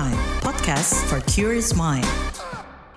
Prime, podcast for curious mind.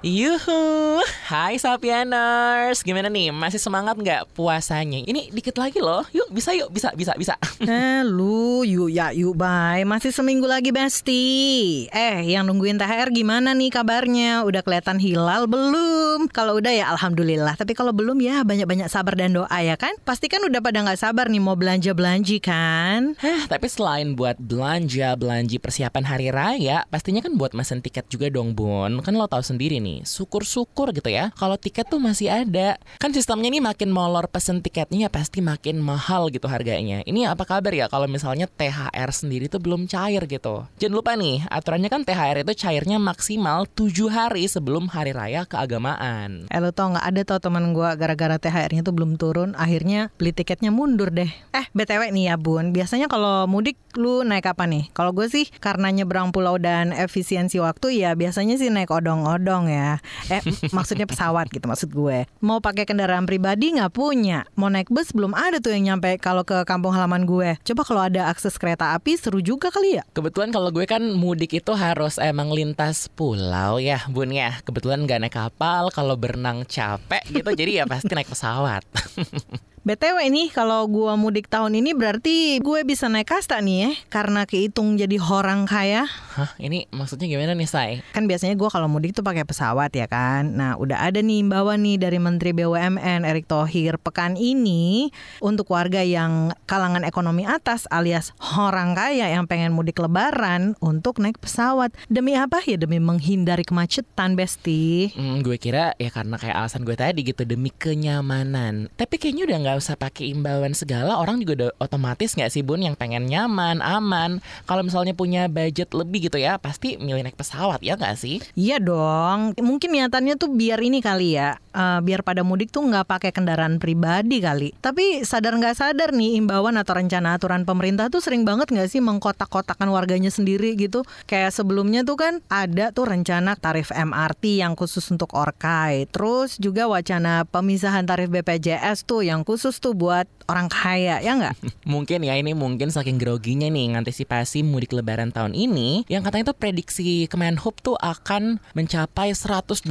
Yuhu, hai Sapieners Gimana nih, masih semangat nggak puasanya? Ini dikit lagi loh, yuk bisa yuk, bisa, bisa, bisa Eh lu, yuk ya yuk bye Masih seminggu lagi Besti Eh yang nungguin THR gimana nih kabarnya? Udah kelihatan hilal belum? Kalau udah ya Alhamdulillah Tapi kalau belum ya banyak-banyak sabar dan doa ya kan? Pasti kan udah pada nggak sabar nih mau belanja-belanji kan? Heh, tapi selain buat belanja, belanji persiapan hari raya Pastinya kan buat mesen tiket juga dong bun Kan lo tahu sendiri nih, syukur-syukur gitu ya. Kalau tiket tuh masih ada. Kan sistemnya nih makin molor pesen tiketnya ya pasti makin mahal gitu harganya. Ini apa kabar ya kalau misalnya THR sendiri tuh belum cair gitu? Jangan lupa nih, aturannya kan THR itu cairnya maksimal 7 hari sebelum hari raya keagamaan. Eh lu tau nggak? Ada tau teman gua gara-gara THR-nya tuh belum turun Akhirnya beli tiketnya mundur deh. Eh BTW nih ya bun. Biasanya kalau mudik lu naik apa nih? Kalau gue sih karena nyebrang pulau dan efisiensi waktu ya biasanya sih naik odong-odong ya Eh maksudnya pesawat gitu maksud gue. Mau pakai kendaraan pribadi nggak punya. Mau naik bus belum ada tuh yang nyampe kalau ke kampung halaman gue. Coba kalau ada akses kereta api seru juga kali ya. Kebetulan kalau gue kan mudik itu harus emang lintas pulau ya bun ya. Kebetulan gak naik kapal, kalau berenang capek gitu jadi ya pasti naik pesawat BTW nih kalau gua mudik tahun ini berarti gue bisa naik kasta nih ya Karena kehitung jadi orang kaya Hah ini maksudnya gimana nih say? Kan biasanya gua kalau mudik tuh pakai pesawat ya kan Nah udah ada nih imbauan nih dari Menteri BUMN Erick Thohir Pekan ini untuk warga yang kalangan ekonomi atas alias orang kaya yang pengen mudik lebaran Untuk naik pesawat Demi apa ya? Demi menghindari kemacetan Besti Hmm, gue kira ya karena kayak alasan gue tadi gitu demi kenyamanan. Tapi kayaknya udah nggak usah pakai imbauan segala. Orang juga udah otomatis nggak sih bun yang pengen nyaman, aman. Kalau misalnya punya budget lebih gitu ya, pasti milih naik pesawat ya nggak sih? Iya dong, mungkin niatannya tuh biar ini kali ya, eh, biar pada mudik tuh nggak pakai kendaraan pribadi kali. Tapi sadar nggak sadar nih imbauan atau rencana aturan pemerintah tuh sering banget nggak sih mengkotak-kotakan warganya sendiri gitu. Kayak sebelumnya tuh kan ada tuh rencana tarif MRT yang khusus untuk Orkai. Terus juga wacana pemisahan tarif BPJS tuh yang khusus tuh buat orang kaya, ya nggak? Mungkin ya ini mungkin saking groginya nih ngantisipasi mudik lebaran tahun ini yang katanya tuh prediksi Kemenhub tuh akan mencapai 123,8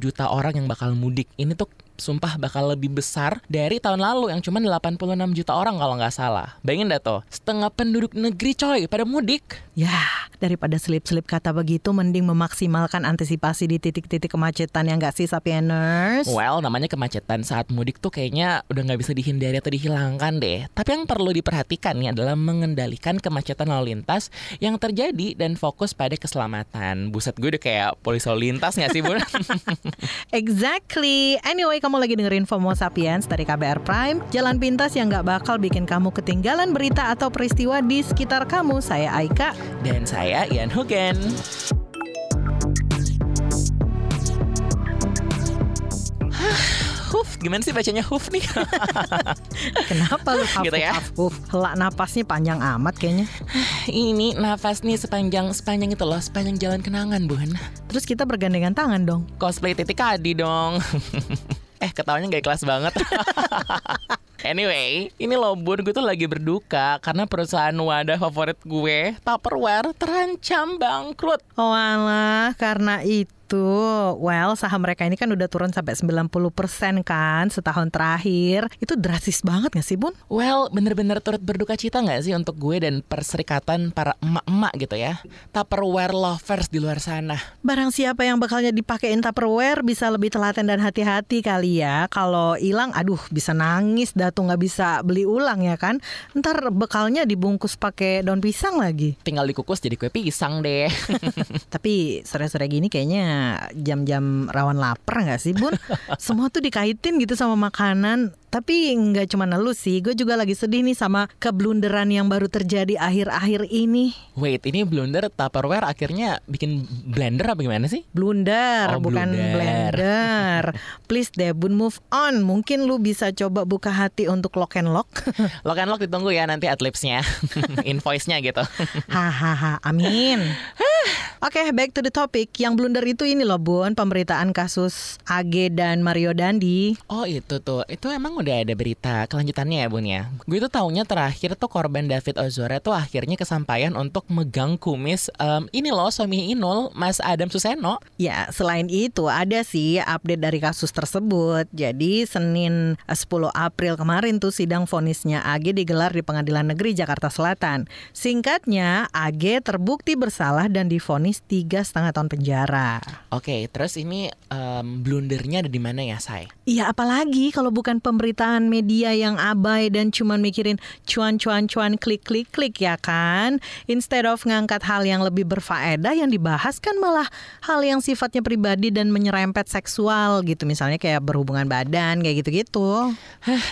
juta orang yang bakal mudik. Ini tuh sumpah bakal lebih besar dari tahun lalu yang cuma 86 juta orang kalau nggak salah. Bayangin dah tuh, setengah penduduk negeri coy pada mudik. Ya, daripada selip-selip kata begitu, mending memaksimalkan antisipasi di titik-titik kemacetan yang nggak sih, Sapieners? Well, namanya kemacetan saat mudik tuh kayaknya udah nggak bisa dihindari atau dihilangkan deh. Tapi yang perlu diperhatikan nih adalah mengendalikan kemacetan lalu lintas yang terjadi dan fokus pada keselamatan. Buset gue udah kayak polisi lalu lintas nggak sih, Bun? Exactly. Anyway, kamu lagi dengerin FOMO Sapiens dari KBR Prime. Jalan pintas yang nggak bakal bikin kamu ketinggalan berita atau peristiwa di sekitar kamu. Saya Aika. dan saya Ian Hugen. Huf, gimana sih bacanya huf nih? Kenapa lu hafuf, Gitu ya. Helak napasnya panjang amat kayaknya. Ini nafas nih sepanjang sepanjang itu loh, sepanjang jalan kenangan, Bun. Terus kita bergandengan tangan dong. Cosplay titik adi dong. eh, ketawanya gak ikhlas banget. Anyway, ini loh bun, gue tuh lagi berduka karena perusahaan wadah favorit gue, Tupperware, terancam bangkrut. Oh alah, karena itu. Well, saham mereka ini kan udah turun sampai 90% kan setahun terakhir. Itu drastis banget gak sih, Bun? Well, bener-bener turut berduka cita nggak sih untuk gue dan perserikatan para emak-emak gitu ya? Tupperware lovers di luar sana. Barang siapa yang bakalnya dipakein Tupperware bisa lebih telaten dan hati-hati kali ya. Kalau hilang, aduh bisa nangis, datu nggak bisa beli ulang ya kan. Ntar bekalnya dibungkus pakai daun pisang lagi. Tinggal dikukus jadi kue pisang deh. Tapi sore-sore gini kayaknya jam-jam rawan lapar nggak sih bun? Semua tuh dikaitin gitu sama makanan. Tapi nggak cuma lu sih, gue juga lagi sedih nih sama keblunderan yang baru terjadi akhir-akhir ini. Wait, ini blunder Tupperware akhirnya bikin blender apa gimana sih? Blunder, Oh, bukan blunder. blender. Please deh, bun move on. Mungkin lu bisa coba buka hati untuk lock and lock. Lock and lock ditunggu ya nanti adlibsnya, invoice-nya gitu. Hahaha, amin. Oke, back to the topic. Yang blunder itu ini loh, Bun, pemberitaan kasus AG dan Mario Dandi. Oh itu tuh, itu emang udah ada berita kelanjutannya ya bun ya. Gue tuh taunya terakhir tuh korban David Ozora tuh akhirnya kesampaian untuk megang kumis um, ini loh suami Inul, Mas Adam Suseno. Ya, selain itu ada sih update dari kasus tersebut. Jadi Senin 10 April kemarin tuh sidang vonisnya AG digelar di Pengadilan Negeri Jakarta Selatan. Singkatnya, AG terbukti bersalah dan divonis tiga setengah tahun penjara. Oke, terus ini um, blundernya ada di mana ya, Say? Iya, apalagi kalau bukan pemberitaan media yang abai dan cuma mikirin cuan-cuan-cuan klik-klik-klik ya kan? Instead of ngangkat hal yang lebih berfaedah yang dibahas kan malah hal yang sifatnya pribadi dan menyerempet seksual gitu. Misalnya kayak berhubungan badan kayak gitu-gitu.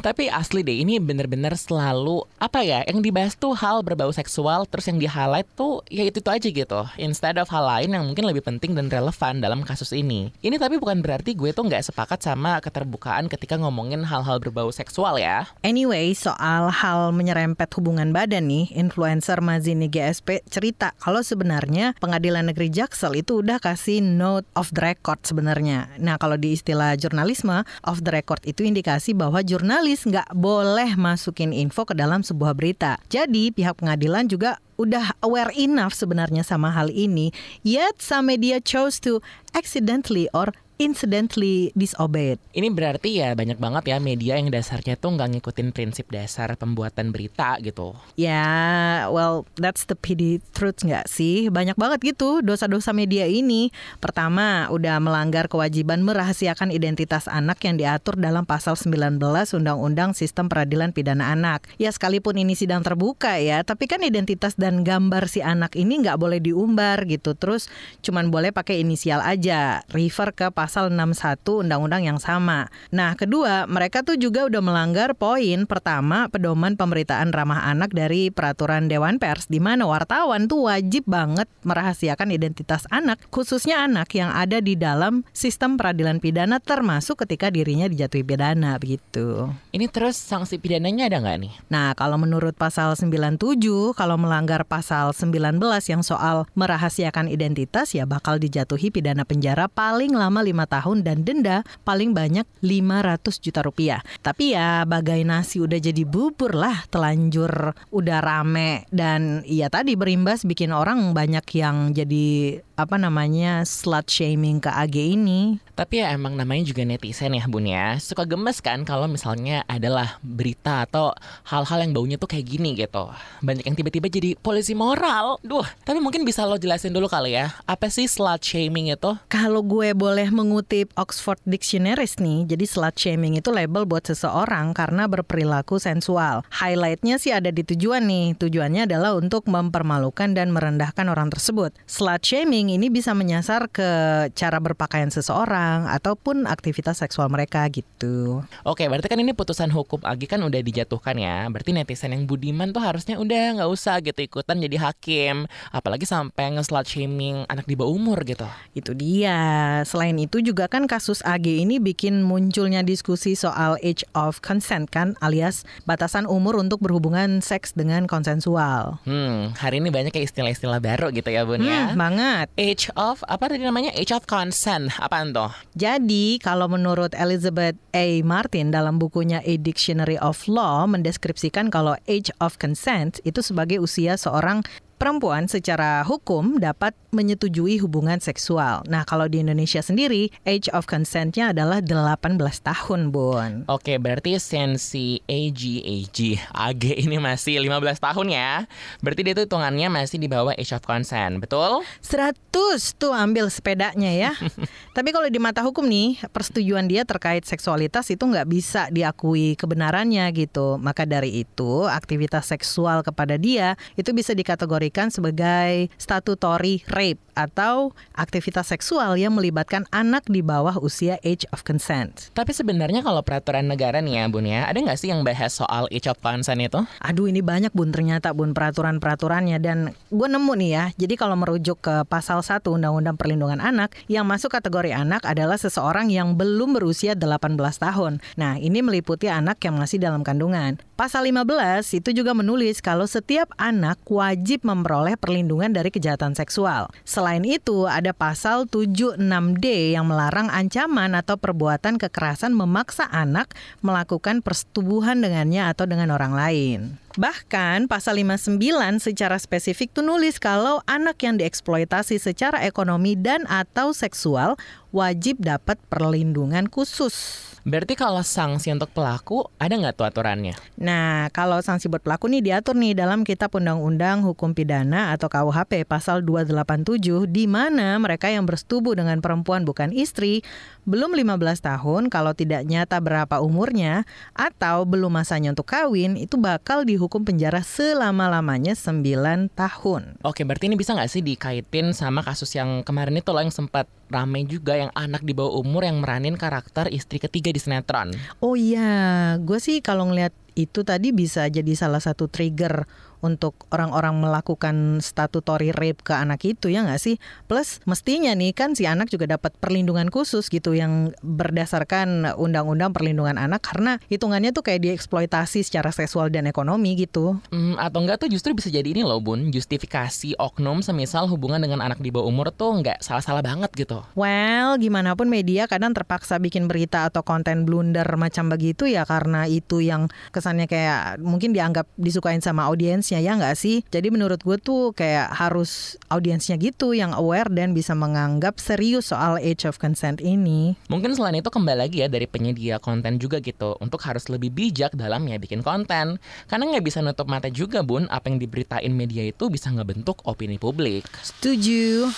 Tapi asli deh, ini bener-bener selalu apa ya? Yang dibahas tuh hal berbau seksual, terus yang di highlight tuh ya itu itu aja gitu. Instead of hal lain yang mungkin lebih penting dan relevan dalam kasus ini. Ini tapi bukan berarti gue tuh nggak sepakat sama keterbukaan ketika ngomongin hal-hal berbau seksual ya. Anyway, soal hal menyerempet hubungan badan nih, influencer Mazini GSP cerita kalau sebenarnya Pengadilan Negeri Jaksel itu udah kasih note of the record sebenarnya. Nah, kalau di istilah jurnalisme, of the record itu indikasi bahwa jurnalis nggak boleh masukin info ke dalam sebuah berita. Jadi, pihak pengadilan juga udah aware enough sebenarnya sama hal ini, yet some media chose to accidentally or incidentally disobeyed. Ini berarti ya banyak banget ya media yang dasarnya tuh nggak ngikutin prinsip dasar pembuatan berita gitu. Ya, well, that's the pity truth nggak sih? Banyak banget gitu dosa-dosa media ini. Pertama, udah melanggar kewajiban merahasiakan identitas anak yang diatur dalam pasal 19 Undang-Undang Sistem Peradilan Pidana Anak. Ya sekalipun ini sidang terbuka ya, tapi kan identitas dan gambar si anak ini nggak boleh diumbar gitu. Terus cuman boleh pakai inisial aja, refer ke pasal 61 undang-undang yang sama. Nah, kedua, mereka tuh juga udah melanggar poin pertama pedoman pemberitaan ramah anak dari peraturan Dewan Pers di mana wartawan tuh wajib banget merahasiakan identitas anak, khususnya anak yang ada di dalam sistem peradilan pidana termasuk ketika dirinya dijatuhi pidana begitu. Ini terus sanksi pidananya ada nggak nih? Nah, kalau menurut pasal 97, kalau melanggar pasal 19 yang soal merahasiakan identitas ya bakal dijatuhi pidana penjara paling lama 5 tahun dan denda paling banyak 500 juta rupiah. Tapi ya bagai nasi udah jadi bubur lah, telanjur udah rame dan ya tadi berimbas bikin orang banyak yang jadi apa namanya slut shaming ke AG ini. Tapi ya emang namanya juga netizen ya bun ya. Suka gemes kan kalau misalnya adalah berita atau hal-hal yang baunya tuh kayak gini gitu. Banyak yang tiba-tiba jadi polisi moral. Duh, tapi mungkin bisa lo jelasin dulu kali ya Apa sih slut shaming itu? Kalau gue boleh mengutip Oxford Dictionaries nih Jadi slut shaming itu label buat seseorang karena berperilaku sensual. Highlightnya sih ada di tujuan nih. Tujuannya adalah untuk mempermalukan dan merendahkan orang tersebut. Slut shaming ini bisa menyasar ke cara berpakaian seseorang ataupun aktivitas seksual mereka gitu. Oke, berarti kan ini putusan hukum Agi kan udah dijatuhkan ya. Berarti netizen yang budiman tuh harusnya udah nggak usah gitu ikutan jadi hakim. Apalagi sampai nge-slut shaming anak di bawah umur gitu. Itu dia. Selain itu juga kan kasus AG ini bikin munculnya diskusi soal age of consent kan alias batasan umur untuk berhubungan seks dengan konsensual. Hmm, hari ini banyak kayak istilah-istilah baru gitu ya Bun ya. Hmm, banget. Age of apa tadi namanya? Age of consent. Apaan tuh? Jadi, kalau menurut Elizabeth A. Martin dalam bukunya A Dictionary of Law mendeskripsikan kalau age of consent itu sebagai usia seorang perempuan secara hukum dapat menyetujui hubungan seksual. Nah, kalau di Indonesia sendiri, age of consent-nya adalah 18 tahun, Bun. Oke, berarti sensi AG, AG, AG ini masih 15 tahun ya. Berarti dia tuh hitungannya masih di bawah age of consent, betul? 100 tuh ambil sepedanya ya. Tapi kalau di mata hukum nih, persetujuan dia terkait seksualitas itu nggak bisa diakui kebenarannya gitu. Maka dari itu, aktivitas seksual kepada dia itu bisa dikategorikan dikategorikan sebagai statutory rape atau aktivitas seksual yang melibatkan anak di bawah usia age of consent. Tapi sebenarnya kalau peraturan negara nih ya Bun ya, ada nggak sih yang bahas soal age of consent itu? Aduh ini banyak Bun ternyata Bun peraturan-peraturannya dan gue nemu nih ya. Jadi kalau merujuk ke pasal 1 Undang-Undang Perlindungan Anak, yang masuk kategori anak adalah seseorang yang belum berusia 18 tahun. Nah ini meliputi anak yang masih dalam kandungan. Pasal 15 itu juga menulis kalau setiap anak wajib memperoleh perlindungan dari kejahatan seksual. Selain itu, ada pasal 76D yang melarang ancaman atau perbuatan kekerasan memaksa anak melakukan persetubuhan dengannya atau dengan orang lain. Bahkan pasal 59 secara spesifik tuh nulis kalau anak yang dieksploitasi secara ekonomi dan atau seksual wajib dapat perlindungan khusus. Berarti kalau sanksi untuk pelaku ada nggak tuh aturannya? Nah, kalau sanksi buat pelaku nih diatur nih dalam Kitab Undang-Undang Hukum Pidana atau KUHP pasal 287 di mana mereka yang bersetubuh dengan perempuan bukan istri belum 15 tahun kalau tidak nyata berapa umurnya atau belum masanya untuk kawin itu bakal dihukum penjara selama-lamanya 9 tahun. Oke, berarti ini bisa nggak sih dikaitin sama kasus yang kemarin itu loh yang sempat rame juga yang anak di bawah umur yang meranin karakter istri ketiga di sinetron. Oh iya, gue sih kalau ngeliat itu tadi bisa jadi salah satu trigger untuk orang-orang melakukan statutory rape ke anak itu ya nggak sih? Plus mestinya nih kan si anak juga dapat perlindungan khusus gitu yang berdasarkan undang-undang perlindungan anak karena hitungannya tuh kayak dieksploitasi secara seksual dan ekonomi gitu. Hmm, atau enggak tuh justru bisa jadi ini loh bun, justifikasi oknum semisal hubungan dengan anak di bawah umur tuh nggak salah-salah banget gitu. Well, gimana pun media kadang terpaksa bikin berita atau konten blunder macam begitu ya karena itu yang kesannya kayak mungkin dianggap disukain sama audiensnya ya nggak sih? Jadi menurut gue tuh kayak harus audiensnya gitu yang aware dan bisa menganggap serius soal age of consent ini. Mungkin selain itu kembali lagi ya dari penyedia konten juga gitu untuk harus lebih bijak dalam ya bikin konten. Karena nggak bisa nutup mata juga bun apa yang diberitain media itu bisa ngebentuk opini publik. Setuju.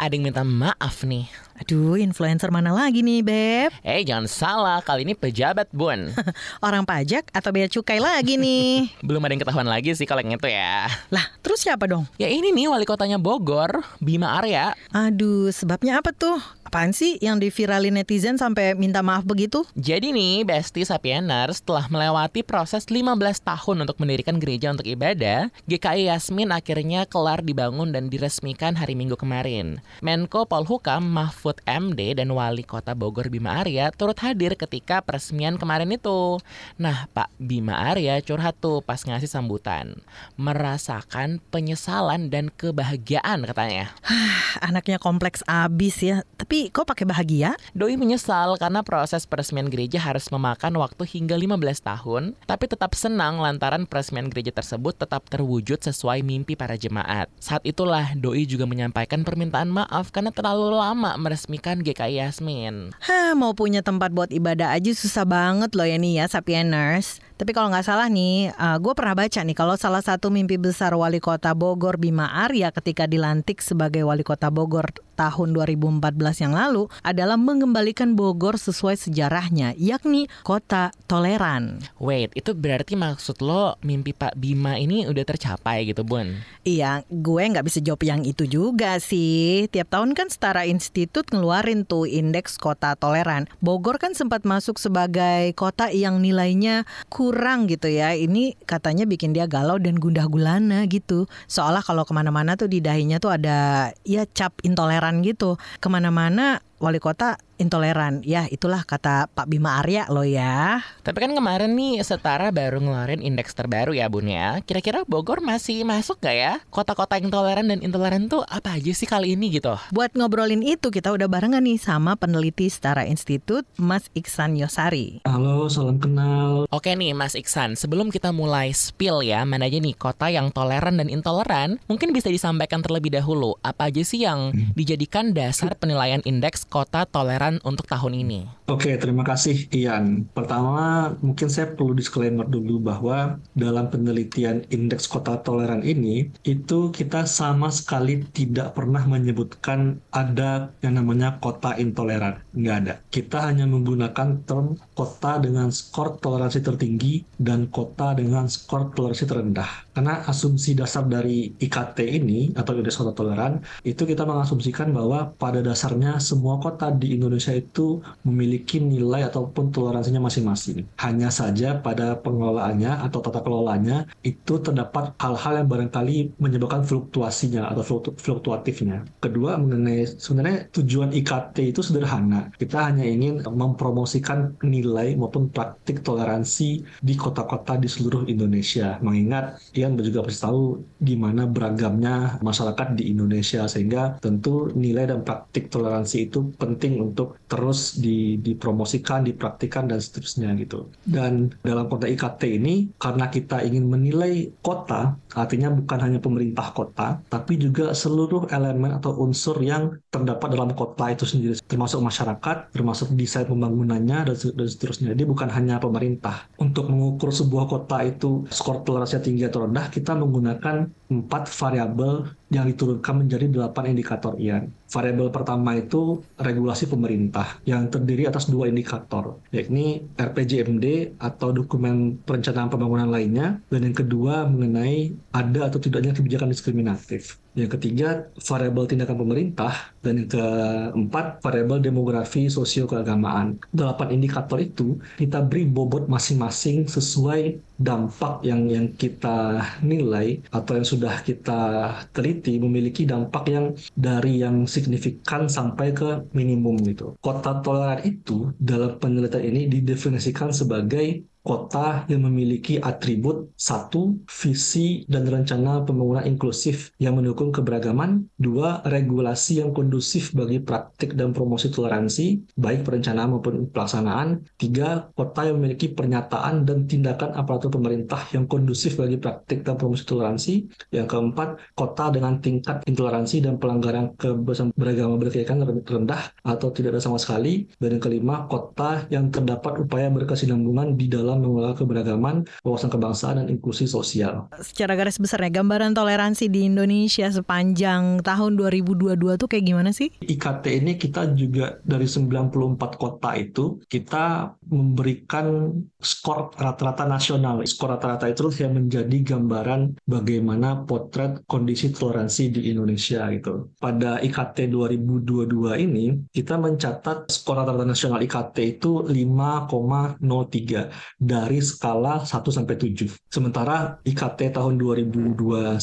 Ada yang minta maaf nih. Aduh, influencer mana lagi nih, Beb? Eh, jangan salah, kali ini pejabat, Bun. Orang pajak atau bea cukai lagi nih? Belum ada yang ketahuan lagi sih kalau yang itu ya. Lah, terus siapa dong? Ya ini nih wali kotanya Bogor, Bima Arya. Aduh, sebabnya apa tuh? Apaan sih yang diviralin netizen sampai minta maaf begitu? Jadi nih, Besti Sapieners setelah melewati proses 15 tahun untuk mendirikan gereja untuk ibadah, GKI Yasmin akhirnya kelar dibangun dan diresmikan hari Minggu kemarin. Menko Polhukam Mahfud MD dan Wali Kota Bogor Bima Arya turut hadir ketika peresmian kemarin itu. Nah, Pak Bima Arya curhat tuh pas ngasih sambutan. Merasakan penyesalan dan kebahagiaan katanya. Anaknya kompleks abis ya. Tapi kok pakai bahagia? Doi menyesal karena proses peresmian gereja harus memakan waktu hingga 15 tahun, tapi tetap senang lantaran peresmian gereja tersebut tetap terwujud sesuai mimpi para jemaat. Saat itulah Doi juga menyampaikan permintaan maaf karena terlalu lama meresmikan GKI Yasmin. Hah, mau punya tempat buat ibadah aja susah banget loh ya nih ya, Sapieners. Tapi kalau nggak salah nih, uh, gue pernah baca nih kalau salah satu mimpi besar wali kota Bogor Bima Arya ketika dilantik sebagai wali kota Bogor tahun 2014 yang lalu adalah mengembalikan Bogor sesuai sejarahnya, yakni kota toleran. Wait, itu berarti maksud lo mimpi Pak Bima ini udah tercapai gitu, Bun? Iya, gue nggak bisa jawab yang itu juga sih. Tiap tahun kan Setara Institut ngeluarin tuh indeks kota toleran. Bogor kan sempat masuk sebagai kota yang nilainya kurang gitu ya. Ini katanya bikin dia galau dan gundah gulana gitu. Seolah kalau ke mana-mana tuh di dahinya tuh ada ya cap intoleran gitu. Ke mana-mana wali kota intoleran. Ya, itulah kata Pak Bima Arya loh ya. Tapi kan kemarin nih Setara baru ngeluarin indeks terbaru ya Bun ya. Kira-kira Bogor masih masuk gak ya? Kota-kota intoleran dan intoleran tuh apa aja sih kali ini gitu? Buat ngobrolin itu kita udah barengan nih sama peneliti Setara Institut Mas Iksan Yosari. Halo, salam kenal. Oke nih Mas Iksan, sebelum kita mulai spill ya, mana aja nih kota yang toleran dan intoleran, mungkin bisa disampaikan terlebih dahulu apa aja sih yang dijadikan dasar penilaian indeks kota toleran untuk tahun ini? Oke, terima kasih Ian. Pertama, mungkin saya perlu disclaimer dulu bahwa dalam penelitian indeks kota toleran ini, itu kita sama sekali tidak pernah menyebutkan ada yang namanya kota intoleran. Nggak ada. Kita hanya menggunakan term kota dengan skor toleransi tertinggi dan kota dengan skor toleransi terendah. Karena asumsi dasar dari IKT ini atau indeks kota toleran itu kita mengasumsikan bahwa pada dasarnya semua kota di Indonesia itu memiliki nilai ataupun toleransinya masing-masing. Hanya saja pada pengelolaannya atau tata kelolanya itu terdapat hal-hal yang barangkali menyebabkan fluktuasinya atau fluktuatifnya. Kedua mengenai sebenarnya tujuan IKT itu sederhana. Kita hanya ingin mempromosikan nilai maupun praktik toleransi di kota-kota di seluruh Indonesia. Mengingat Ian juga pasti tahu di mana beragamnya masyarakat di Indonesia sehingga tentu nilai dan praktik toleransi itu penting untuk terus di, dipromosikan, dipraktikkan dan seterusnya gitu. Dan dalam kota IKT ini karena kita ingin menilai kota, artinya bukan hanya pemerintah kota, tapi juga seluruh elemen atau unsur yang terdapat dalam kota itu sendiri, termasuk masyarakat, termasuk desain pembangunannya dan, dan seterusnya. Jadi bukan hanya pemerintah. Untuk mengukur sebuah kota itu skor toleransinya tinggi atau rendah, kita menggunakan empat variabel yang diturunkan menjadi delapan indikator IAN. Variabel pertama itu regulasi pemerintah yang terdiri atas dua indikator, yakni RPJMD atau dokumen perencanaan pembangunan lainnya, dan yang kedua mengenai ada atau tidaknya kebijakan diskriminatif. Yang ketiga, variabel tindakan pemerintah. Dan yang keempat, variabel demografi sosio keagamaan. Delapan indikator itu kita beri bobot masing-masing sesuai dampak yang yang kita nilai atau yang sudah kita teliti memiliki dampak yang dari yang signifikan sampai ke minimum gitu. Kota toleran itu dalam penelitian ini didefinisikan sebagai kota yang memiliki atribut satu visi dan rencana pembangunan inklusif yang mendukung keberagaman. Dua regulasi yang kondusif bagi praktik dan promosi toleransi baik perencanaan maupun pelaksanaan. Tiga kota yang memiliki pernyataan dan tindakan aparatur pemerintah yang kondusif bagi praktik dan promosi toleransi. Yang keempat kota dengan tingkat intoleransi dan pelanggaran kebebasan beragama berkeyakinan rendah atau tidak ada sama sekali. Dan yang kelima kota yang terdapat upaya berkesinambungan di dalam dalam mengelola keberagaman, wawasan kebangsaan, dan inklusi sosial. Secara garis besarnya, gambaran toleransi di Indonesia sepanjang tahun 2022 tuh kayak gimana sih? IKT ini kita juga dari 94 kota itu, kita memberikan skor rata-rata nasional. Skor rata-rata itu yang menjadi gambaran bagaimana potret kondisi toleransi di Indonesia gitu. Pada IKT 2022 ini, kita mencatat skor rata-rata nasional IKT itu 5,03 dari skala 1 sampai 7. Sementara IKT tahun 2021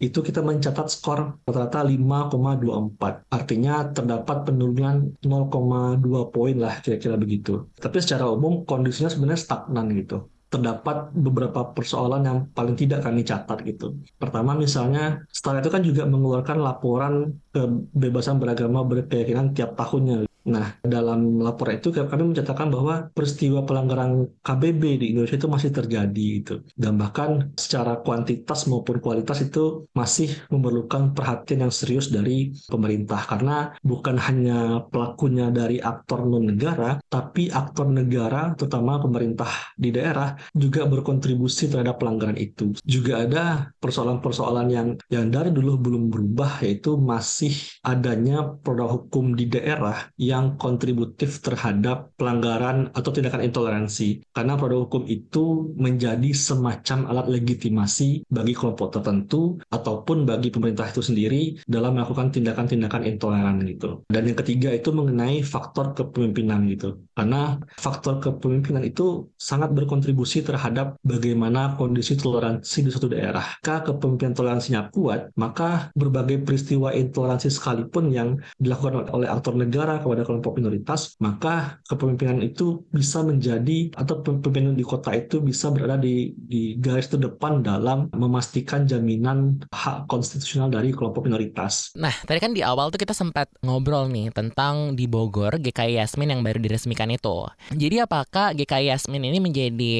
itu kita mencatat skor rata-rata 5,24. Artinya terdapat penurunan 0,2 poin lah kira-kira begitu. Tapi secara umum kondisinya sebenarnya stagnan gitu terdapat beberapa persoalan yang paling tidak kami catat gitu. Pertama misalnya, setelah itu kan juga mengeluarkan laporan kebebasan beragama berkeyakinan tiap tahunnya. Nah, dalam laporan itu kami mencatatkan bahwa peristiwa pelanggaran KBB di Indonesia itu masih terjadi itu. Dan bahkan secara kuantitas maupun kualitas itu masih memerlukan perhatian yang serius dari pemerintah karena bukan hanya pelakunya dari aktor non negara, tapi aktor negara terutama pemerintah di daerah juga berkontribusi terhadap pelanggaran itu. Juga ada persoalan-persoalan yang yang dari dulu belum berubah yaitu masih adanya produk hukum di daerah yang yang kontributif terhadap pelanggaran atau tindakan intoleransi. Karena produk hukum itu menjadi semacam alat legitimasi bagi kelompok tertentu ataupun bagi pemerintah itu sendiri dalam melakukan tindakan-tindakan intoleran gitu. Dan yang ketiga itu mengenai faktor kepemimpinan gitu. Karena faktor kepemimpinan itu sangat berkontribusi terhadap bagaimana kondisi toleransi di suatu daerah. Jika kepemimpinan toleransinya kuat, maka berbagai peristiwa intoleransi sekalipun yang dilakukan oleh aktor negara kepada kelompok minoritas, maka kepemimpinan itu bisa menjadi atau pemimpinan di kota itu bisa berada di, di garis terdepan dalam memastikan jaminan hak konstitusional dari kelompok minoritas. Nah, tadi kan di awal tuh kita sempat ngobrol nih tentang di Bogor GKI Yasmin yang baru diresmikan itu. Jadi apakah GKI Yasmin ini menjadi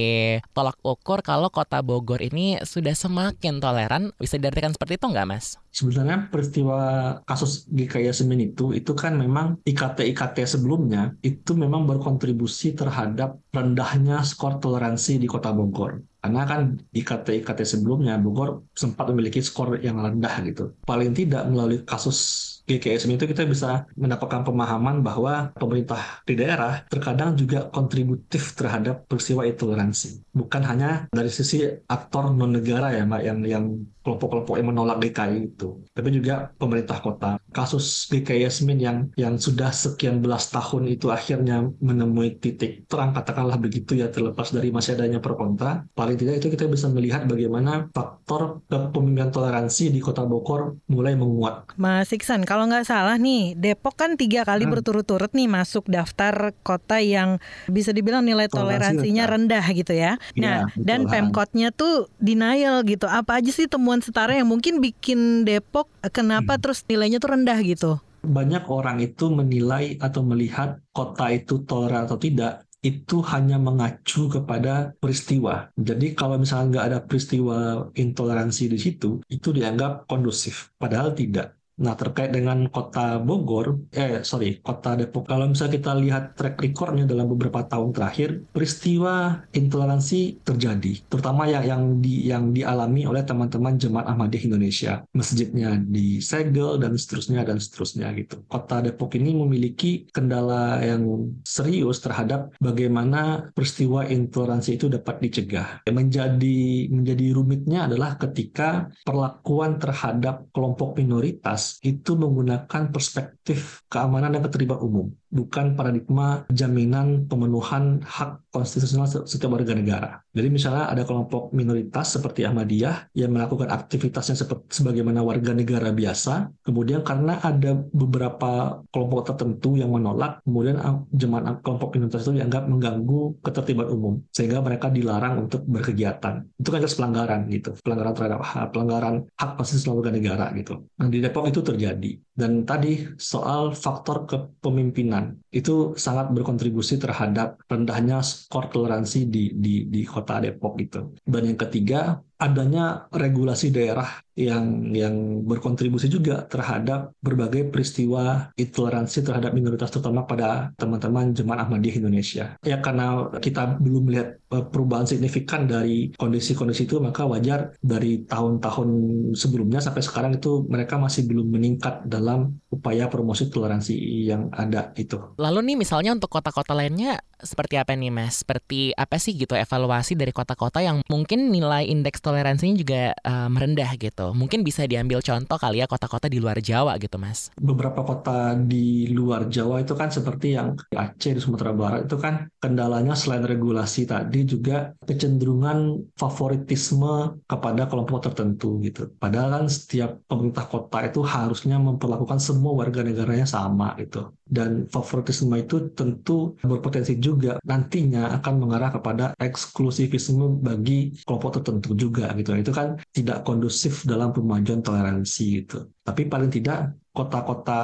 tolak ukur kalau kota Bogor ini sudah semakin toleran? Bisa diartikan seperti itu nggak, Mas? Sebenarnya peristiwa kasus GKI Yasmin itu, itu kan memang IKT IKT sebelumnya itu memang berkontribusi terhadap rendahnya skor toleransi di kota Bogor. Karena kan IKT-IKT sebelumnya Bogor sempat memiliki skor yang rendah gitu. Paling tidak melalui kasus GKSM itu kita bisa mendapatkan pemahaman bahwa pemerintah di daerah terkadang juga kontributif terhadap peristiwa intoleransi. Bukan hanya dari sisi aktor non negara ya Mbak yang yang kelompok-kelompok yang menolak GKI itu, tapi juga pemerintah kota. Kasus GKI Yasmin yang yang sudah sekian belas tahun itu akhirnya menemui titik terang katakanlah begitu ya terlepas dari masih adanya pro kontra. Paling tidak itu kita bisa melihat bagaimana faktor kepemimpinan toleransi di kota Bogor mulai menguat. Mas Iksan, kalau nggak salah nih, Depok kan tiga kali hmm. berturut-turut nih masuk daftar kota yang bisa dibilang nilai toleransinya rendah gitu ya. Iya, nah, ya, dan Pemkotnya tuh denial gitu. Apa aja sih temuan setara yang mungkin bikin Depok kenapa hmm. terus nilainya tuh rendah gitu? Banyak orang itu menilai atau melihat kota itu toleran atau tidak itu hanya mengacu kepada peristiwa. Jadi kalau misalnya nggak ada peristiwa intoleransi di situ, itu dianggap kondusif. Padahal tidak. Nah, terkait dengan kota Bogor, eh sorry, kota Depok, kalau misalnya kita lihat track recordnya dalam beberapa tahun terakhir, peristiwa intoleransi terjadi, terutama yang yang di yang dialami oleh teman-teman jemaat Ahmadiyah Indonesia, masjidnya disegel dan seterusnya dan seterusnya gitu. Kota Depok ini memiliki kendala yang serius terhadap bagaimana peristiwa intoleransi itu dapat dicegah. Menjadi menjadi rumitnya adalah ketika perlakuan terhadap kelompok minoritas itu menggunakan perspektif keamanan dan keterlibatan umum bukan paradigma jaminan pemenuhan hak konstitusional setiap warga negara. Jadi misalnya ada kelompok minoritas seperti Ahmadiyah yang melakukan aktivitasnya seperti sebagaimana warga negara biasa, kemudian karena ada beberapa kelompok tertentu yang menolak, kemudian jemaat kelompok minoritas itu dianggap mengganggu ketertiban umum sehingga mereka dilarang untuk berkegiatan. Itu kan jelas pelanggaran gitu, pelanggaran terhadap hak, pelanggaran hak konstitusional warga negara gitu. Nah di Depok itu terjadi. Dan tadi soal faktor kepemimpinan itu sangat berkontribusi terhadap rendahnya skor toleransi di di di kota Depok itu. Dan yang ketiga adanya regulasi daerah yang yang berkontribusi juga terhadap berbagai peristiwa intoleransi terhadap minoritas terutama pada teman-teman jemaat Ahmadiyah Indonesia. Ya karena kita belum melihat eh, perubahan signifikan dari kondisi-kondisi itu maka wajar dari tahun-tahun sebelumnya sampai sekarang itu mereka masih belum meningkat dalam upaya promosi toleransi yang ada itu. Lalu nih misalnya untuk kota-kota lainnya seperti apa nih Mas? Seperti apa sih gitu evaluasi dari kota-kota yang mungkin nilai indeks toleransinya juga uh, merendah gitu. Mungkin bisa diambil contoh kali ya kota-kota di luar Jawa gitu mas. Beberapa kota di luar Jawa itu kan seperti yang Aceh, di Sumatera Barat itu kan kendalanya selain regulasi tadi juga kecenderungan favoritisme kepada kelompok tertentu gitu. Padahal kan setiap pemerintah kota itu harusnya memperlakukan semua warga negaranya sama gitu. Dan favoritisme itu tentu berpotensi juga nantinya akan mengarah kepada eksklusivisme bagi kelompok tertentu juga gitu. Itu kan tidak kondusif dalam pemajuan toleransi gitu. Tapi paling tidak kota-kota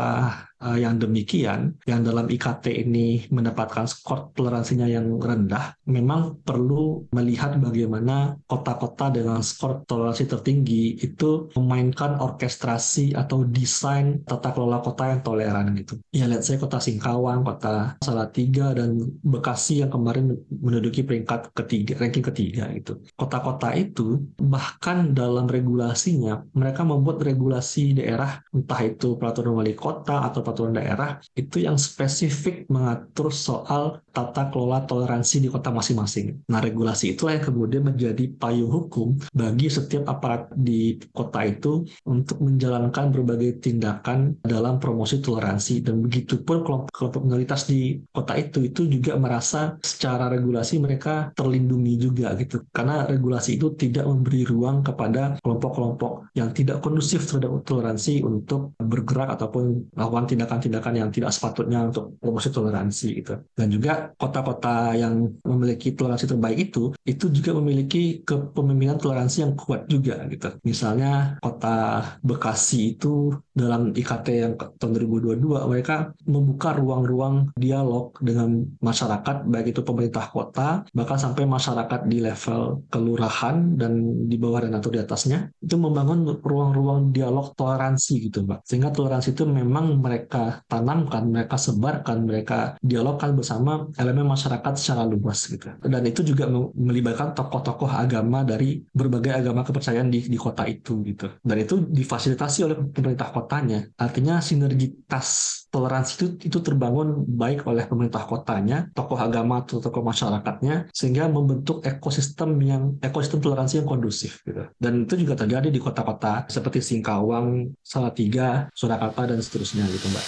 uh, yang demikian, yang dalam IKT ini mendapatkan skor toleransinya yang rendah, memang perlu melihat bagaimana kota-kota dengan skor toleransi tertinggi itu memainkan orkestrasi atau desain tata kelola kota yang toleran gitu. Ya lihat saya kota Singkawang, kota Salatiga, dan Bekasi yang kemarin menduduki peringkat ketiga, ranking ketiga itu. Kota-kota itu bahkan dalam regulasinya mereka membuat regulasi daerah entah itu peraturan wali kota atau peraturan daerah itu yang spesifik mengatur soal tata kelola toleransi di kota masing-masing. Nah, regulasi itulah yang kemudian menjadi payung hukum bagi setiap aparat di kota itu untuk menjalankan berbagai tindakan dalam promosi toleransi dan begitu pun kelompok-kelompok minoritas di kota itu itu juga merasa secara regulasi mereka terlindungi juga gitu. Karena regulasi itu tidak memberi ruang kepada kelompok-kelompok yang tidak kondusif terhadap toleransi untuk bergerak ataupun melakukan tindakan-tindakan yang tidak sepatutnya untuk promosi toleransi gitu. Dan juga kota-kota yang memiliki toleransi terbaik itu, itu juga memiliki kepemimpinan toleransi yang kuat juga gitu. Misalnya kota Bekasi itu dalam IKT yang tahun 2022 mereka membuka ruang-ruang dialog dengan masyarakat baik itu pemerintah kota bahkan sampai masyarakat di level kelurahan dan di bawah dan atau di atasnya itu membangun ruang-ruang dialog toleransi gitu Mbak sehingga toleransi itu memang mereka tanamkan, mereka sebarkan, mereka dialogkan bersama elemen masyarakat secara luas gitu. Dan itu juga melibatkan tokoh-tokoh agama dari berbagai agama kepercayaan di, di kota itu gitu. Dan itu difasilitasi oleh pemerintah kota kotanya. Artinya sinergitas toleransi itu itu terbangun baik oleh pemerintah kotanya, tokoh agama atau tokoh masyarakatnya sehingga membentuk ekosistem yang ekosistem toleransi yang kondusif gitu. Dan itu juga terjadi di kota-kota seperti Singkawang, Salatiga, Surakarta dan seterusnya gitu, Mbak.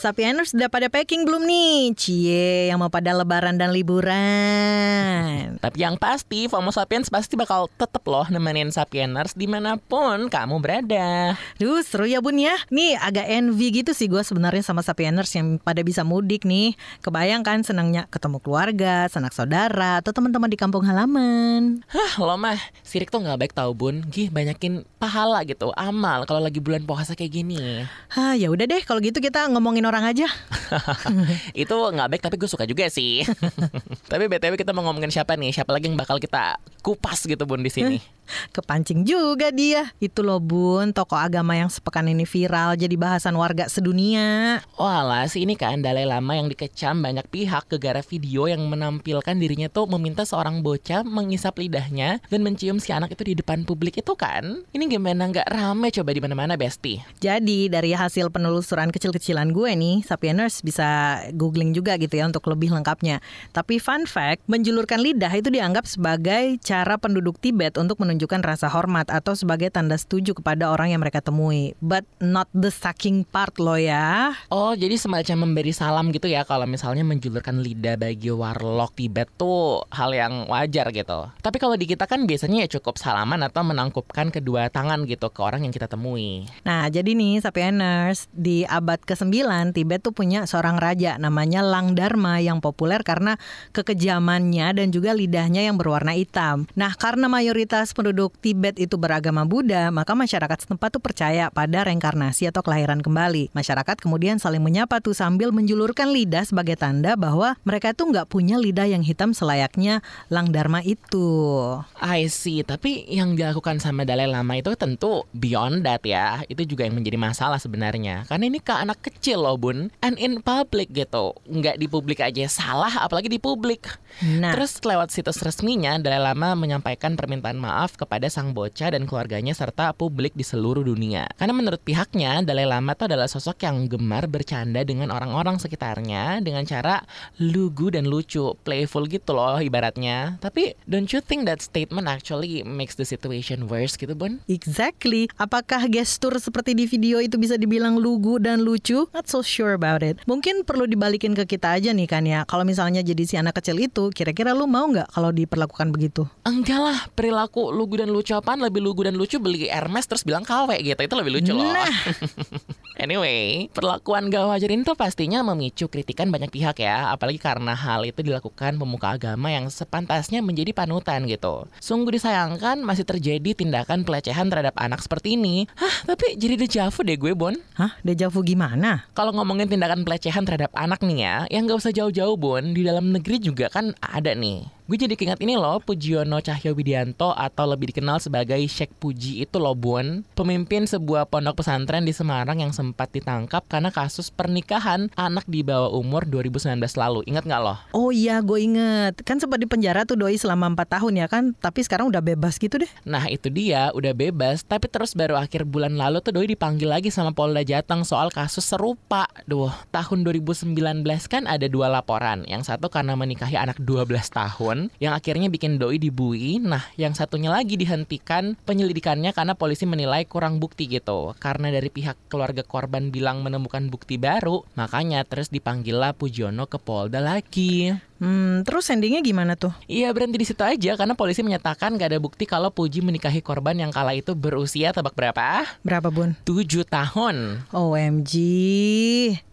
Sapieners udah pada packing belum nih? Cie, yang mau pada lebaran dan liburan. Tapi yang pasti, FOMO Sapiens pasti bakal tetep loh nemenin Sapieners di mana pun kamu berada. Duh, seru ya bun ya. Nih agak envy gitu sih gue sebenarnya sama Sapieners yang pada bisa mudik nih. Kebayang kan senangnya ketemu keluarga, sanak saudara, atau teman-teman di kampung halaman. Hah, lo mah sirik tuh nggak baik tau bun. Gih, banyakin pahala gitu, amal kalau lagi bulan puasa kayak gini. Hah, ya udah deh kalau gitu kita ngomongin orang aja. itu nggak baik tapi gue suka juga sih. tapi btw kita mau ngomongin siapa nih? Siapa lagi yang bakal kita kupas gitu bun di sini? Kepancing juga dia. Itu loh bun, tokoh agama yang sepekan ini viral jadi bahasan warga sedunia. Walah, sih ini kan Dalai Lama yang dikecam banyak pihak gara video yang menampilkan dirinya tuh meminta seorang bocah mengisap lidahnya dan mencium si anak itu di depan publik itu kan. Ini gimana nggak rame coba di mana-mana Besti? Jadi dari hasil penelusuran kecil-kecilan gue nih, Sapieners bisa googling juga gitu ya untuk lebih lengkapnya. Tapi fun fact, menjulurkan lidah itu dianggap sebagai cara penduduk Tibet untuk menunjukkan rasa hormat atau sebagai tanda setuju kepada orang yang mereka temui. But not the sucking part loh ya. Oh, jadi semacam memberi salam gitu ya kalau misalnya menjulurkan lidah bagi warlock Tibet tuh hal yang wajar gitu. Tapi kalau di kita kan biasanya ya cukup salaman atau menangkupkan kedua tangan gitu ke orang yang kita temui. Nah, jadi nih Sapieners di abad ke-9 Tibet tuh punya seorang raja namanya Lang Dharma yang populer karena kekejamannya dan juga lidahnya yang berwarna hitam. Nah, karena mayoritas penduduk Tibet itu beragama Buddha, maka masyarakat setempat tuh percaya pada reinkarnasi atau kelahiran kembali. Masyarakat kemudian saling menyapa tuh sambil menjulurkan lidah sebagai tanda bahwa mereka tuh nggak punya lidah yang hitam selayaknya Lang Dharma itu. I see, tapi yang dilakukan sama Dalai Lama itu tentu beyond that ya. Itu juga yang menjadi masalah sebenarnya. Karena ini ke anak kecil loh bun, and in public gitu. Nggak di publik aja salah, apalagi di publik. Nah, Terus lewat situs resminya, Dalai Lama menyampaikan permintaan maaf kepada sang bocah dan keluarganya serta publik di seluruh dunia. Karena menurut pihaknya, Dalai Lama itu adalah sosok yang gemar bercanda dengan orang-orang sekitarnya dengan cara lugu dan lucu, playful gitu loh ibaratnya. Tapi don't you think that statement actually makes the situation worse gitu, Bun? Exactly. Apakah gestur seperti di video itu bisa dibilang lugu dan lucu? Not so sure about it. Mungkin perlu dibalikin ke kita aja nih kan ya. Kalau misalnya jadi si anak kecil itu, kira-kira lu mau nggak kalau diperlakukan begitu? Enggak lah, perilaku lugu dan lucu apaan lebih lugu dan lucu beli Hermes terus bilang KW gitu. Itu lebih lucu loh. Nah. anyway, perlakuan gak wajar ini tuh pastinya memicu kritikan banyak pihak ya. Apalagi karena hal itu dilakukan pemuka agama yang sepantasnya menjadi panutan gitu. Sungguh disayangkan masih terjadi tindakan pelecehan terhadap anak seperti ini. Hah, tapi jadi dejavu deh gue, Bon. Hah? Dejavu gimana? Kalau ngomongin tindakan pelecehan terhadap anak nih ya, yang gak usah jauh-jauh Bon, di dalam negeri juga kan ada nih. Gue jadi keinget ini loh, Pujiono Cahyo Widianto atau lebih dikenal sebagai Sheikh Puji itu loh Bon. Pemimpin sebuah pondok pesantren di Semarang yang sempat ditangkap karena kasus pernikahan anak di bawah umur 2019 lalu. Ingat nggak loh? Oh iya, gue inget. Kan sempat di penjara tuh doi selama 4 tahun ya kan. Tapi sekarang udah bebas gitu deh. Nah itu dia, udah bebas. Tapi terus baru akhir bulan lalu tuh Doi dipanggil lagi sama Polda Jateng soal kasus serupa. Duh, tahun 2019 kan ada dua laporan. Yang satu karena menikahi anak 12 tahun, yang akhirnya bikin Doi dibui. Nah, yang satunya lagi dihentikan penyelidikannya karena polisi menilai kurang bukti gitu. Karena dari pihak keluarga korban bilang menemukan bukti baru, makanya terus dipanggillah Pujiono ke Polda lagi. Hmm, terus endingnya gimana tuh? Iya berhenti di situ aja karena polisi menyatakan gak ada bukti kalau Puji menikahi korban yang kala itu berusia tebak berapa? Berapa bun? 7 tahun. OMG.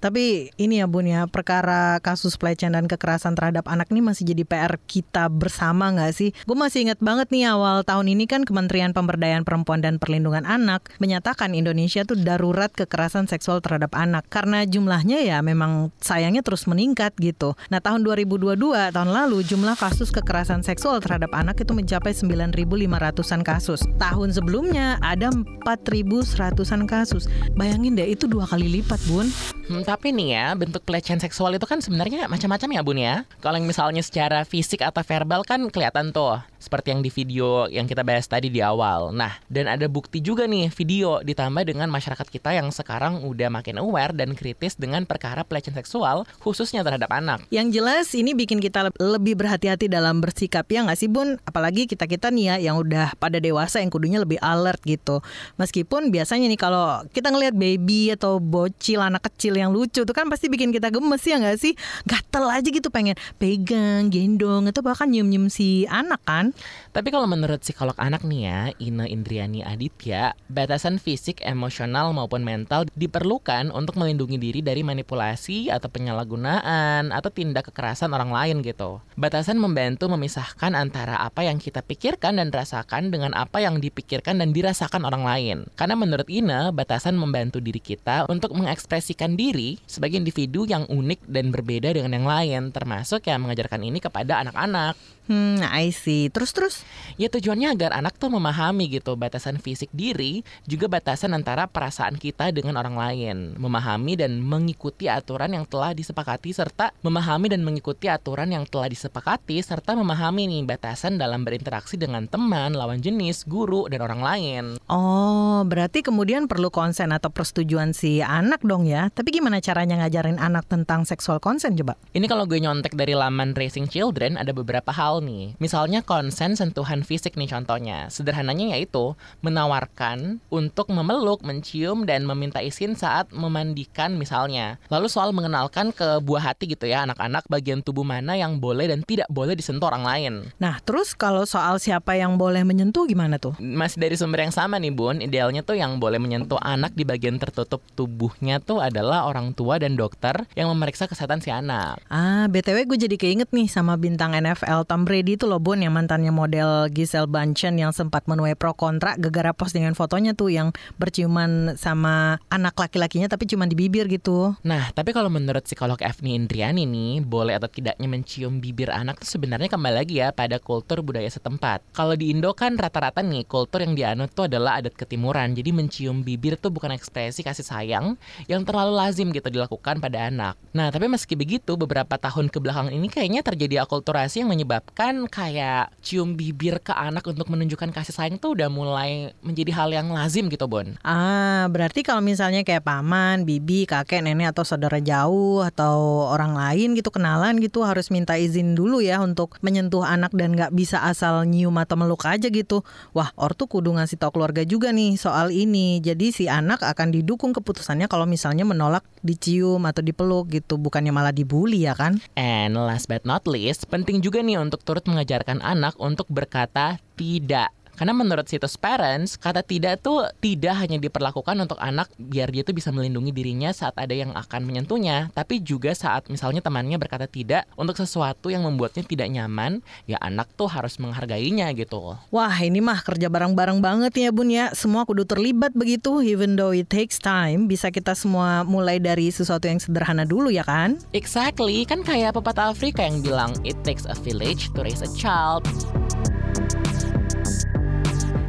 Tapi ini ya bun ya, perkara kasus pelecehan dan kekerasan terhadap anak ini masih jadi PR kita bersama nggak sih? Gue masih inget banget nih awal tahun ini kan Kementerian Pemberdayaan Perempuan dan Perlindungan Anak menyatakan Indonesia tuh darurat kekerasan seksual terhadap anak karena jumlahnya ya memang sayangnya terus meningkat gitu. Nah tahun 2022 tahun lalu jumlah kasus kekerasan seksual terhadap anak itu mencapai 9.500-an kasus. Tahun sebelumnya ada 4.100-an kasus. Bayangin deh itu dua kali lipat bun. Hmm, tapi nih ya, bentuk pelecehan seksual itu kan sebenarnya macam-macam ya bun ya. Kalau misalnya secara fisik atau verbal kan kelihatan tuh. Seperti yang di video yang kita bahas tadi di awal. Nah, dan ada bukti juga nih video ditambah dengan masyarakat kita yang sekarang udah makin aware dan kritis dengan perkara pelecehan seksual khususnya terhadap anak. Yang jelas ini bikin kita lebih berhati-hati dalam bersikap ya nggak sih bun? Apalagi kita-kita nih ya yang udah pada dewasa yang kudunya lebih alert gitu. Meskipun biasanya nih kalau kita ngelihat baby atau bocil anak kecil yang lucu tuh kan pasti bikin kita gemes ya nggak sih? Gatel aja gitu pengen pegang, gendong atau bahkan nyium-nyium si anak kan? Tapi kalau menurut psikolog anak nih ya, Ina Indriani Aditya, batasan fisik, emosional maupun mental diperlukan untuk melindungi diri dari manipulasi atau penyalahgunaan atau tindak kekerasan orang lain gitu. Batasan membantu memisahkan antara apa yang kita pikirkan dan rasakan dengan apa yang dipikirkan dan dirasakan orang lain. Karena menurut Ina, batasan membantu diri kita untuk mengekspresikan diri sebagai individu yang unik dan berbeda dengan yang lain, termasuk yang mengajarkan ini kepada anak-anak. Hmm, I see. Terus terus? Ya tujuannya agar anak tuh memahami gitu batasan fisik diri, juga batasan antara perasaan kita dengan orang lain, memahami dan mengikuti aturan yang telah disepakati serta memahami dan mengikuti aturan yang telah disepakati serta memahami nih batasan dalam berinteraksi dengan teman, lawan jenis, guru dan orang lain. Oh, berarti kemudian perlu konsen atau persetujuan si anak dong ya. Tapi gimana caranya ngajarin anak tentang seksual konsen coba? Ini kalau gue nyontek dari laman Raising Children ada beberapa hal nih. Misalnya konsen sentuhan fisik nih contohnya. Sederhananya yaitu menawarkan untuk memeluk, mencium dan meminta izin saat memandikan misalnya. Lalu soal mengenalkan ke buah hati gitu ya anak-anak bagian tubuh mana yang boleh dan tidak boleh disentuh orang lain. Nah, terus kalau soal siapa yang boleh menyentuh gimana tuh? Masih dari sumber yang sama nih Bun, idealnya tuh yang boleh menyentuh anak di bagian tertutup tubuhnya tuh adalah orang tua dan dokter yang memeriksa kesehatan si anak. Ah, BTW gue jadi keinget nih sama bintang NFL Tom Brady itu loh Bun yang mantannya model Giselle Bundchen yang sempat menuai pro kontra gegara postingan fotonya tuh yang berciuman sama anak laki-lakinya tapi cuma di bibir gitu. Nah, tapi kalau menurut psikolog Evni Indriani nih, boleh atau tidaknya mencium bibir anak tuh sebenarnya kembali lagi ya pada kultur budaya setempat. Kalau di Indo kan rata-rata nih kultur yang dianut tuh adalah adat ketimuran. Jadi mencium bibir tuh bukan ekspresi kasih sayang yang terlalu lazim gitu dilakukan pada anak. Nah, tapi meski begitu beberapa tahun ke belakang ini kayaknya terjadi akulturasi yang menyebabkan kayak cium bibir ke anak untuk menunjukkan kasih sayang tuh udah mulai menjadi hal yang lazim gitu, Bon. Ah, berarti kalau misalnya kayak paman, bibi, kakek, nenek atau saudara jauh atau orang lain gitu kenalan gitu harus minta izin dulu ya untuk menyentuh anak dan nggak bisa asal nyium atau meluk aja gitu. Wah, ortu kudu ngasih tau keluarga juga nih soal ini. Jadi si anak akan didukung keputusannya kalau misalnya menolak dicium atau dipeluk gitu, bukannya malah dibully ya kan? And last but not least, penting juga nih untuk turut mengajarkan anak untuk berkata tidak. Karena menurut situs parents, kata tidak tuh tidak hanya diperlakukan untuk anak biar dia tuh bisa melindungi dirinya saat ada yang akan menyentuhnya, tapi juga saat misalnya temannya berkata tidak untuk sesuatu yang membuatnya tidak nyaman, ya anak tuh harus menghargainya gitu. Wah, ini mah kerja bareng-bareng banget ya Bun ya. Semua kudu terlibat begitu, even though it takes time. Bisa kita semua mulai dari sesuatu yang sederhana dulu ya kan? Exactly, kan kayak pepatah Afrika yang bilang it takes a village to raise a child.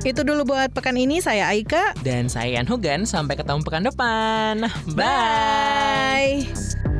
Itu dulu buat pekan ini saya Aika. Dan saya Yan Hugan, sampai ketemu pekan depan. Bye. Bye.